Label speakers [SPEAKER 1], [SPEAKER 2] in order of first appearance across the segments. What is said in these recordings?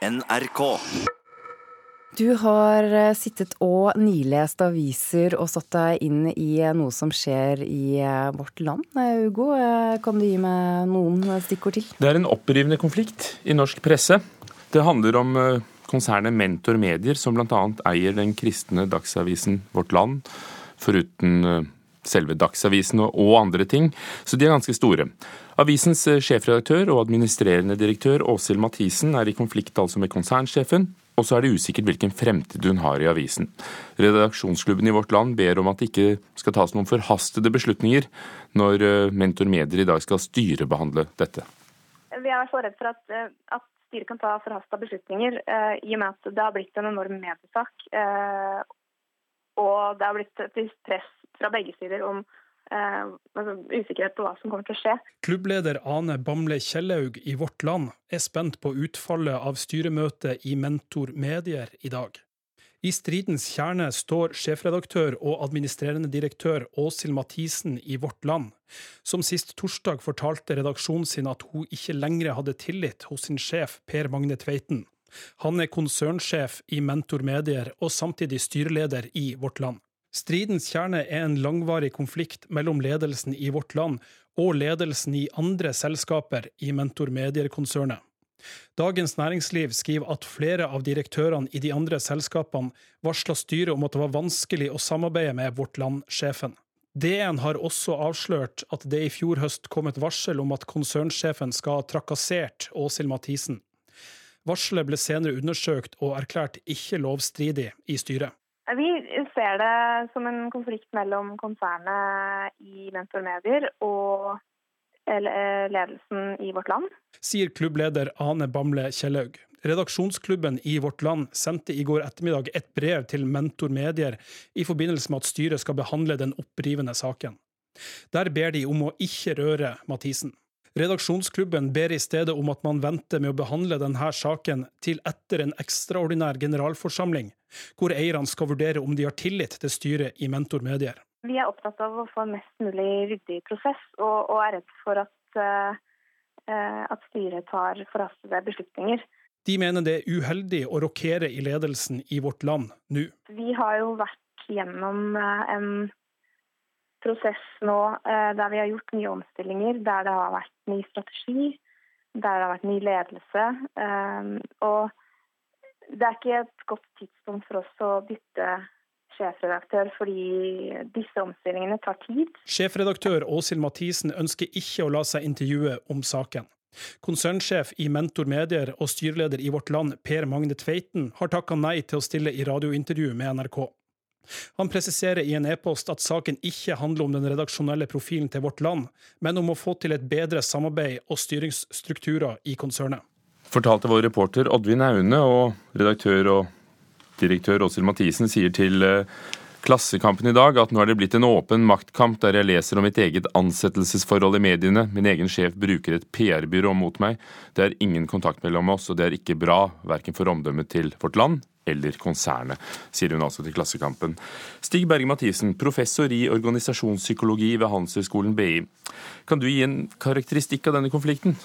[SPEAKER 1] NRK.
[SPEAKER 2] Du har eh, sittet og nilest aviser og satt deg inn i eh, noe som skjer i eh, vårt land. Hugo, kan du gi meg noen stikkord til?
[SPEAKER 3] Det er en opprivende konflikt i norsk presse. Det handler om konsernet Mentor Medier, som bl.a. eier den kristne dagsavisen Vårt Land, foruten selve Dagsavisen og andre ting, så de er ganske store. Avisens eh, sjefredaktør og administrerende direktør Åshild Mathisen er i konflikt altså med konsernsjefen, og så er det usikkert hvilken fremtid hun har i avisen. Redaksjonsklubben i Vårt Land ber om at det ikke skal tas noen forhastede beslutninger når eh, Mentor Medier i dag skal styrebehandle dette.
[SPEAKER 4] Vi er så redd for at, eh, at styret kan ta forhasta beslutninger, i og med at det har blitt en enorm mediesak. Og det har blitt et press fra begge sider om eh, altså, usikkerhet på hva som kommer til å skje.
[SPEAKER 5] Klubbleder Ane Bamble Kjellaug i Vårt Land er spent på utfallet av styremøtet i Mentor Medier i dag. I stridens kjerne står sjefredaktør og administrerende direktør Åshild Mathisen i Vårt Land, som sist torsdag fortalte redaksjonen sin at hun ikke lenger hadde tillit hos sin sjef Per Magne Tveiten. Han er konsernsjef i Mentor Medier og samtidig styreleder i Vårt Land. Stridens kjerne er en langvarig konflikt mellom ledelsen i Vårt Land og ledelsen i andre selskaper i Mentor Medier-konsernet. Dagens Næringsliv skriver at flere av direktørene i de andre selskapene varsla styret om at det var vanskelig å samarbeide med Vårt Land-sjefen. DN har også avslørt at det i fjor høst kom et varsel om at konsernsjefen skal ha trakassert Åshild Mathisen. Varselet ble senere undersøkt og erklært ikke lovstridig i styret.
[SPEAKER 4] Vi ser det som en konflikt mellom konsernet i Mentor Medier og eh, ledelsen i Vårt Land.
[SPEAKER 5] Sier klubbleder Ane Bamble Kjellaug. Redaksjonsklubben i Vårt Land sendte i går ettermiddag et brev til Mentor Medier i forbindelse med at styret skal behandle den opprivende saken. Der ber de om å ikke røre Mathisen. Redaksjonsklubben ber i stedet om at man venter med å behandle denne saken til etter en ekstraordinær generalforsamling, hvor eierne skal vurdere om de har tillit til styret i Mentor Medier.
[SPEAKER 4] Vi er opptatt av å få en mest mulig ryddig prosess, og, og er redd for at, uh, at styret tar forhastede beslutninger.
[SPEAKER 5] De mener det er uheldig å rokere i ledelsen i vårt land nå.
[SPEAKER 4] Vi har jo vært gjennom uh, en prosess nå uh, der vi har gjort nye omstillinger, der det har vært ny strategi, der det har vært ny ledelse. og det er ikke et godt tidspunkt for oss å bytte sjefredaktør, fordi disse omstillingene tar tid.
[SPEAKER 5] Sjefredaktør Åshild Mathisen ønsker ikke å la seg intervjue om saken. Konsernsjef i Mentor Medier og styreleder i Vårt Land, Per Magne Tveiten, har takka nei til å stille i radiointervju med NRK. Han presiserer i en e-post at saken ikke handler om den redaksjonelle profilen til Vårt Land, men om å få til et bedre samarbeid og styringsstrukturer i konsernet
[SPEAKER 3] fortalte vår reporter Oddvin Aune, og redaktør og direktør Åshild Mathisen sier til eh, Klassekampen i dag at nå er det blitt en åpen maktkamp der jeg leser om mitt eget ansettelsesforhold i mediene. Min egen sjef bruker et PR-byrå mot meg. Det er ingen kontakt mellom oss, og det er ikke bra, verken for omdømmet til vårt land eller konsernet, sier hun altså til Klassekampen. Stig Berge Mathisen, professor i organisasjonspsykologi ved Handelshøyskolen BI. Kan du gi en karakteristikk av denne konflikten?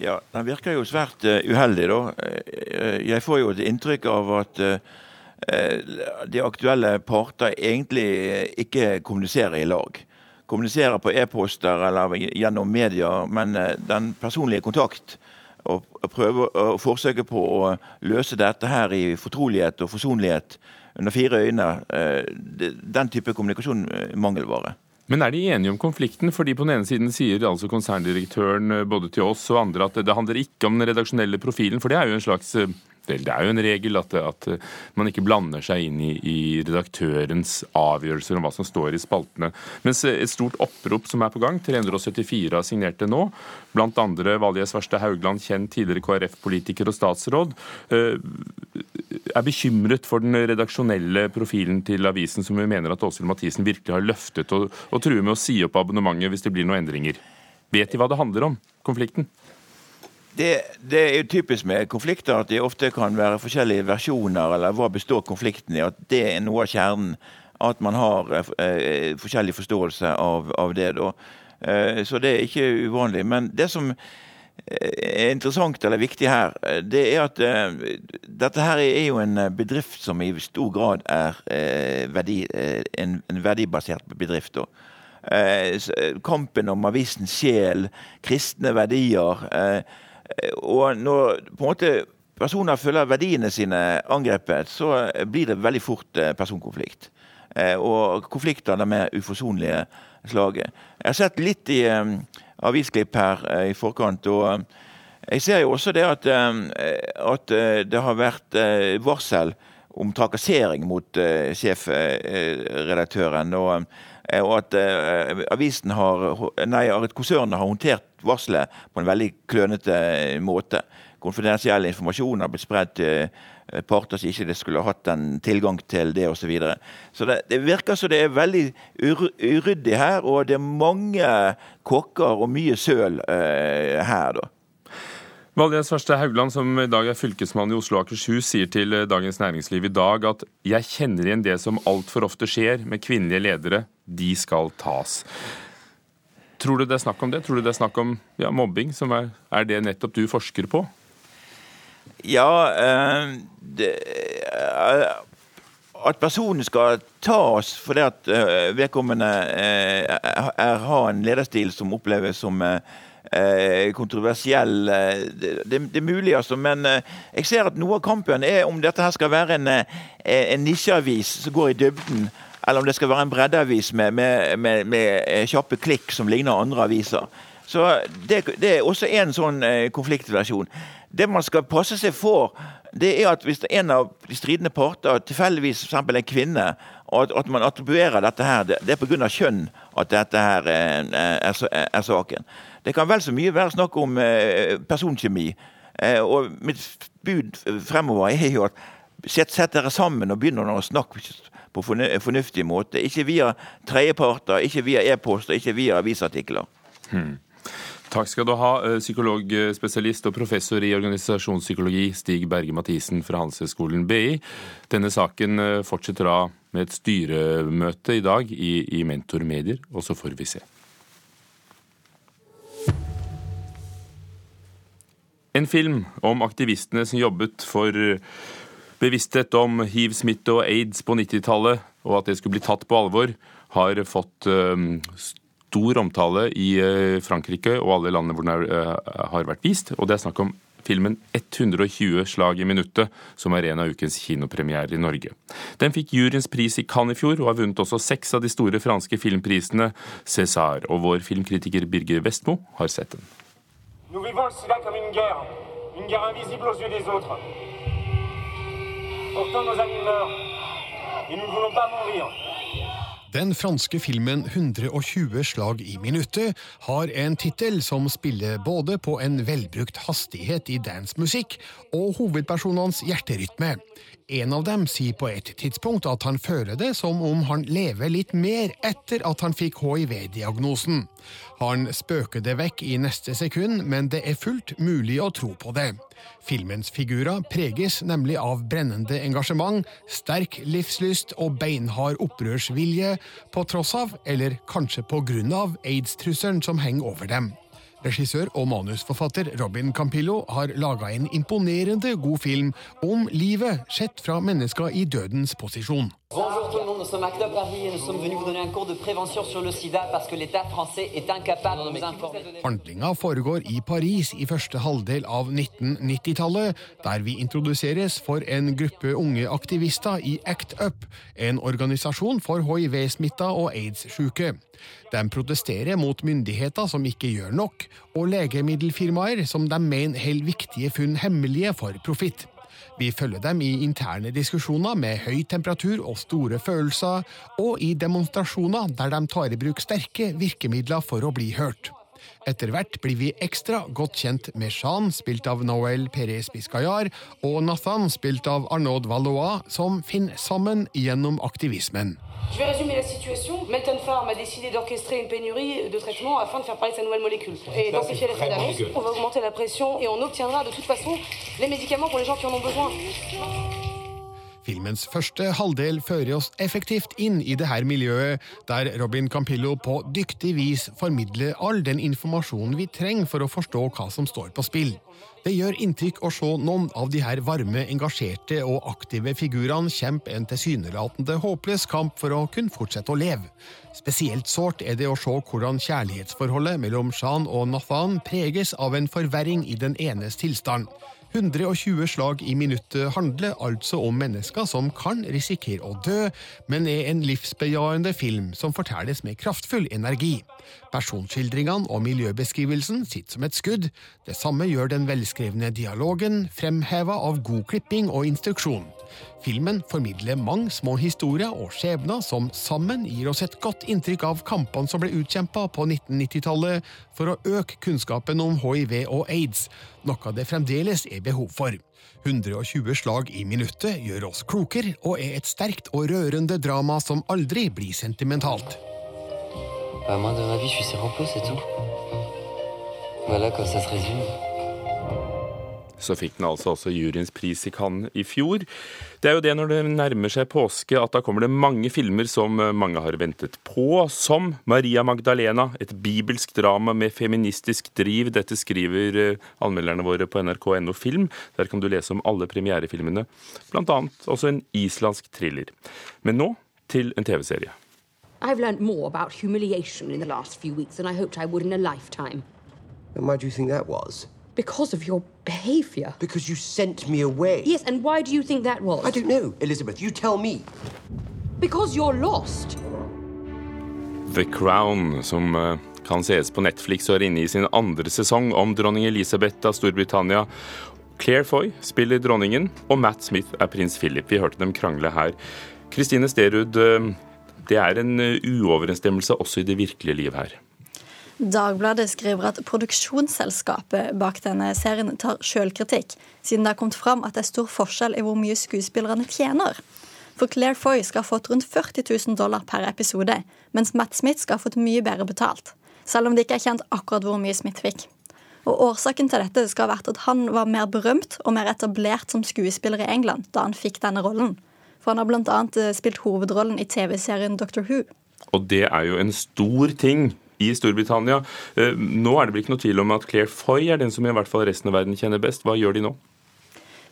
[SPEAKER 6] Ja, Den virker jo svært uh, uheldig, da. Uh, jeg får jo et inntrykk av at de aktuelle parter egentlig ikke kommuniserer i lag. Kommuniserer på e-poster eller gjennom media, men den personlige kontakt og, prøve å forsøke på å løse dette her i fortrolighet og forsonlighet under fire øyne, den type kommunikasjon mangelvare.
[SPEAKER 3] Men er de enige om konflikten? Fordi på den ene siden sier altså konserndirektøren eh, både til oss og andre at det handler ikke om den redaksjonelle profilen, for det er jo en slags eh, det er jo en regel at, at, man ikke blander seg inn i, i, redaktørens avgjørelser om hva som står i spaltene. Mens et stort opprop som er på gang, 374 har signert det nå, blant andre Valje Haugland, kjent tidligere KrF-politiker og statsråd, eh, er bekymret for den redaksjonelle profilen til avisen, som vi mener at Åshild Mathisen virkelig har løftet, og, og truer med å si opp abonnementet hvis det blir noen endringer. Vet de hva det handler om, konflikten?
[SPEAKER 6] Det, det, er jo typisk med konflikter at det ofte kan være forskjellige versjoner, eller hva består konflikten i. At det er noe av kjernen. At man har eh, forskjellig forståelse av, av det. da. Eh, så det er ikke uvanlig. Men det som er interessant eller viktig her, det er at dette her er jo en bedrift som i stor grad er verdi, en, en verdibasert bedrift. Kampen om avisens sjel, kristne verdier. Og når på en måte personer føler verdiene sine angrepet, så blir det veldig fort personkonflikt. Og konflikter av mer uforsonlige slaget. Jeg har sett litt i um, avisklipp her i forkant. og Jeg ser jo også det at, at det har vært varsel om trakassering mot sjefredaktøren. og, og at avisen har, nei, konsernet har håndtert varselet på en veldig klønete måte. Konfidensiell informasjon har blitt spredt til Eh, parter som ikke skulle hatt en tilgang til det osv. Så, videre. så det, det, virker som det er veldig uryddig her, og det er mange kokker og mye søl eh, her. da.
[SPEAKER 3] Valje Svarstad Haugland, som i dag er fylkesmann i Oslo og Akershus, sier til eh, Dagens Næringsliv i dag at 'jeg kjenner igjen det som altfor ofte skjer med kvinnelige ledere. De skal tas'. Tror du det er snakk om det? Tror du det er snakk om ja, mobbing? Som er, er det nettopp du forsker på?
[SPEAKER 6] Ja øh, det, øh, At personen skal tas fordi at vedkommende er, har en lederstil som oppleves som kontroversiell. Det, det, er mulig, altså. Men jeg ser at noe av kampen er om dette her skal være en, en nisjeavis som går i dybden, eller om det skal være en breddeavis med, med, med, med kjappe klikk som ligner andre aviser. Så det, det er også en sånn konfliktversjon. Det man skal passe seg for, det er at hvis en av de stridende parter tilfeldigvis f.eks. en kvinne, og at, at man attribuerer dette her, det, det er pga. kjønn at dette her er, er, er, saken. Det kan vel så mye være snakk om eh, personkjemi. Eh, og mitt bud fremover er jo at sett, sett dere sammen og begynner å snakke på fornuftig måte. Ikke via tredjeparter, ikke via e-poster, ikke via avisartikler. Hmm.
[SPEAKER 3] Takk skal du ha, eh, psykologspesialist og professor i organisasjonspsykologi Stig Berge Mathisen fra Handelshøyskolen BI. Denne saken eh, fortsetter da med et styremøte i dag i, i Mentor og så får vi se. En film om aktivistene som jobbet for bevissthet om hiv-smitte og aids på 90-tallet, og at det skulle bli tatt på alvor, har fått stor omtale i eh, Frankrike og alle landene hvor den eh, har vært vist. Og det er snakk om filmen 120 slag i minuttet, som er en av ukens kinopremierer i Norge. Den fikk juryens pris i Cannes i fjor, og har vunnet også seks av de store franske filmprisene César. Og vår filmkritiker Birger Vestmo har sett den. Nous vivons cela comme une guerre, une guerre invisible aux yeux des autres. Pourtant nos amis meurent, et nous ne voulons pas mourir. Den franske filmen 120 slag i minuttet har en tittel som spiller både på en velbrukt hastighet i dancemusikk og hovedpersonenes hjerterytme. En av dem sier på et tidspunkt at han føler det som om han lever litt mer etter at han fikk hiv-diagnosen. Han spøker det vekk i neste sekund, men det er fullt mulig å tro på det. Filmens figurer preges nemlig av brennende engasjement, sterk livslyst og beinhard opprørsvilje, på tross av, eller kanskje på grunn av, aids-trusselen som henger over dem. Regissør og manusforfatter Robin Campillo har laga en imponerende god film om livet sett fra mennesker i dødens posisjon. Bonjour sommes ACT Paris et nous sommes venus vous donner un cours de prévention sur le sida parce que l'État français est incapable de nous informer. Handlinga foregår i Paris i første halvdel av 1990-tallet, der vi introduseres for en gruppe unge aktivister i ACT UP, en organisasjon for hiv-smitta og aids-sjuke. De protesterer mot myndigheter som ikke gjør nok, og legemiddelfirmaer som de mener holder viktige funn hemmelige for profitt. Vi følger dem i interne diskusjoner med høy temperatur og store følelser, og i demonstrasjoner der de tar i bruk sterke virkemidler for å bli hørt. Etter hvert blir vi ekstra godt kjent med Jean, spilt av Noel Perez Biscayar, og Nathan, spilt av Arnaud Valois, som finner sammen gjennom aktivismen. Je vais résumer la situation. Melton Farm a décidé d'orchestrer une pénurie de traitements afin de faire parler de sa nouvelle molécule. Et d'amplifier l'effet d'annonce, on va augmenter la pression et on obtiendra de toute façon les médicaments pour les gens qui en ont besoin.
[SPEAKER 1] Filmens første halvdel fører oss effektivt inn i det her miljøet, der Robin Campillo på dyktig vis formidler all den informasjonen vi trenger for å forstå hva som står på spill. Det gjør inntrykk å se noen av de her varme, engasjerte og aktive figurene kjempe en tilsynelatende håpløs kamp for å kunne fortsette å leve. Spesielt sårt er det å se hvordan kjærlighetsforholdet mellom Shan og Nathan preges av en forverring i den enes tilstand. 120 slag i minuttet handler altså om mennesker som kan risikere å dø, men er en livsbejaende film som fortelles med kraftfull energi. Personskildringene og miljøbeskrivelsen sitter som et skudd. Det samme gjør den velskrevne dialogen, fremheva av god klipping og instruksjon. Filmen formidler mange små historier og skjebner som sammen gir oss et godt inntrykk av kampene som ble utkjempa på 1990-tallet for å øke kunnskapen om hiv og aids, noe det fremdeles er behov for. 120 slag i minuttet gjør oss klokere og er et sterkt og rørende drama som aldri blir sentimentalt.
[SPEAKER 7] Bah, moi, de ma vie, je suis Serrampo, c'est tout. Voilà, quand ça se résume.
[SPEAKER 3] Så fikk den altså også juryens pris i Cannes i fjor. Det er jo det når det nærmer seg påske at da kommer det mange filmer som mange har ventet på, som Maria Magdalena, et bibelsk drama med feministisk driv. Dette skriver eh, anmelderne våre på nrk.no film. Der kan du lese om alle premierefilmene, bl.a. også en islandsk thriller. Men nå til en TV-serie.
[SPEAKER 8] I've learned more about humiliation in the last few weeks than I hoped I would in a lifetime.
[SPEAKER 9] And why do you think that was?
[SPEAKER 8] Because of your behavior.
[SPEAKER 9] Because you sent me away.
[SPEAKER 8] Yes, and why do you think that was?
[SPEAKER 9] I don't know, Elizabeth. You tell me.
[SPEAKER 8] Because you're lost.
[SPEAKER 3] The Crown, som eh, kan sees på Netflix og er inne i sin andre sesong om dronning Elisabeth av Storbritannia. Claire Foy spiller dronningen, og Matt Smith er prins Philip. Vi hørte dem krangle her. Kristine Sterud, eh, det er en eh, uoverensstemmelse også i det virkelige liv her.
[SPEAKER 10] Dagbladet skriver at produksjonsselskapet bak denne serien tar sjølkritikk, siden det har kommet fram at det er stor forskjell i hvor mye skuespillerne tjener. For Claire Foy skal ha fått rundt 40 000 dollar per episode, mens Matt Smith skal ha fått mye bedre betalt. Selv om det ikke er kjent akkurat hvor mye Smith fikk. Og Årsaken til dette skal ha vært at han var mer berømt og mer etablert som skuespiller i England da han fikk denne rollen. For han har bl.a. spilt hovedrollen i TV-serien Doctor Who.
[SPEAKER 3] Og det er jo en stor ting i Storbritannia. Eh, nå er det vel ikke noe tvil om at Claire Foy er den som i hvert fall resten av verden kjenner best. Hva gjør de nå?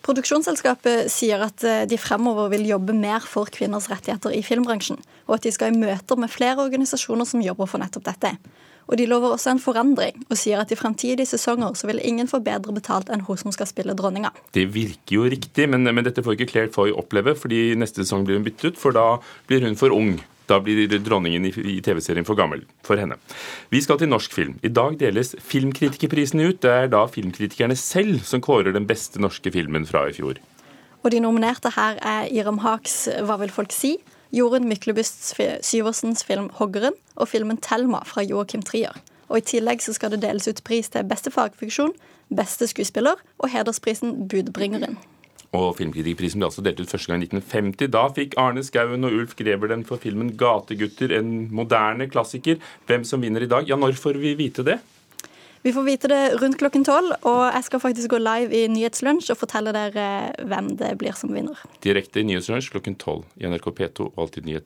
[SPEAKER 10] Produksjonsselskapet sier at eh, de fremover vil jobbe mer for kvinners rettigheter i filmbransjen, og at de skal i møter med flere organisasjoner som jobber for nettopp dette. Og De lover også en forandring, og sier at i fremtidige sesonger så vil ingen få bedre betalt enn hun som skal spille dronninga.
[SPEAKER 3] Det virker jo riktig, men, men dette får ikke Claire Foy oppleve, fordi neste sesong blir hun byttet, for da blir hun for ung. Da blir dronningen i TV-serien for gammel for henne. Vi skal til norsk film. I dag deles Filmkritikerprisen ut. Det er da filmkritikerne selv som kårer den beste norske filmen fra i fjor.
[SPEAKER 10] Og De nominerte her er Iram Haks 'Hva vil folk si?', Jorunn Myklebust Syversens film 'Hoggeren' og filmen 'Thelma' fra Joakim Trier. Og I tillegg så skal det deles ut pris til beste fagfunksjon, beste skuespiller og hedersprisen 'Budbringeren'.
[SPEAKER 3] Og Filmkritikerprisen ble altså delt ut første gang i 1950. Da fikk Arne Skouen og Ulf Greber den for filmen 'Gategutter', en moderne klassiker. Hvem som vinner i dag? Ja, når får vi vite det?
[SPEAKER 10] Vi får vite det rundt klokken tolv, og jeg skal faktisk gå live i Nyhetslunsj og fortelle dere hvem det blir som vinner.
[SPEAKER 3] Direkte i Nyhetslunsj klokken tolv i NRK P2 og Alltid nyhet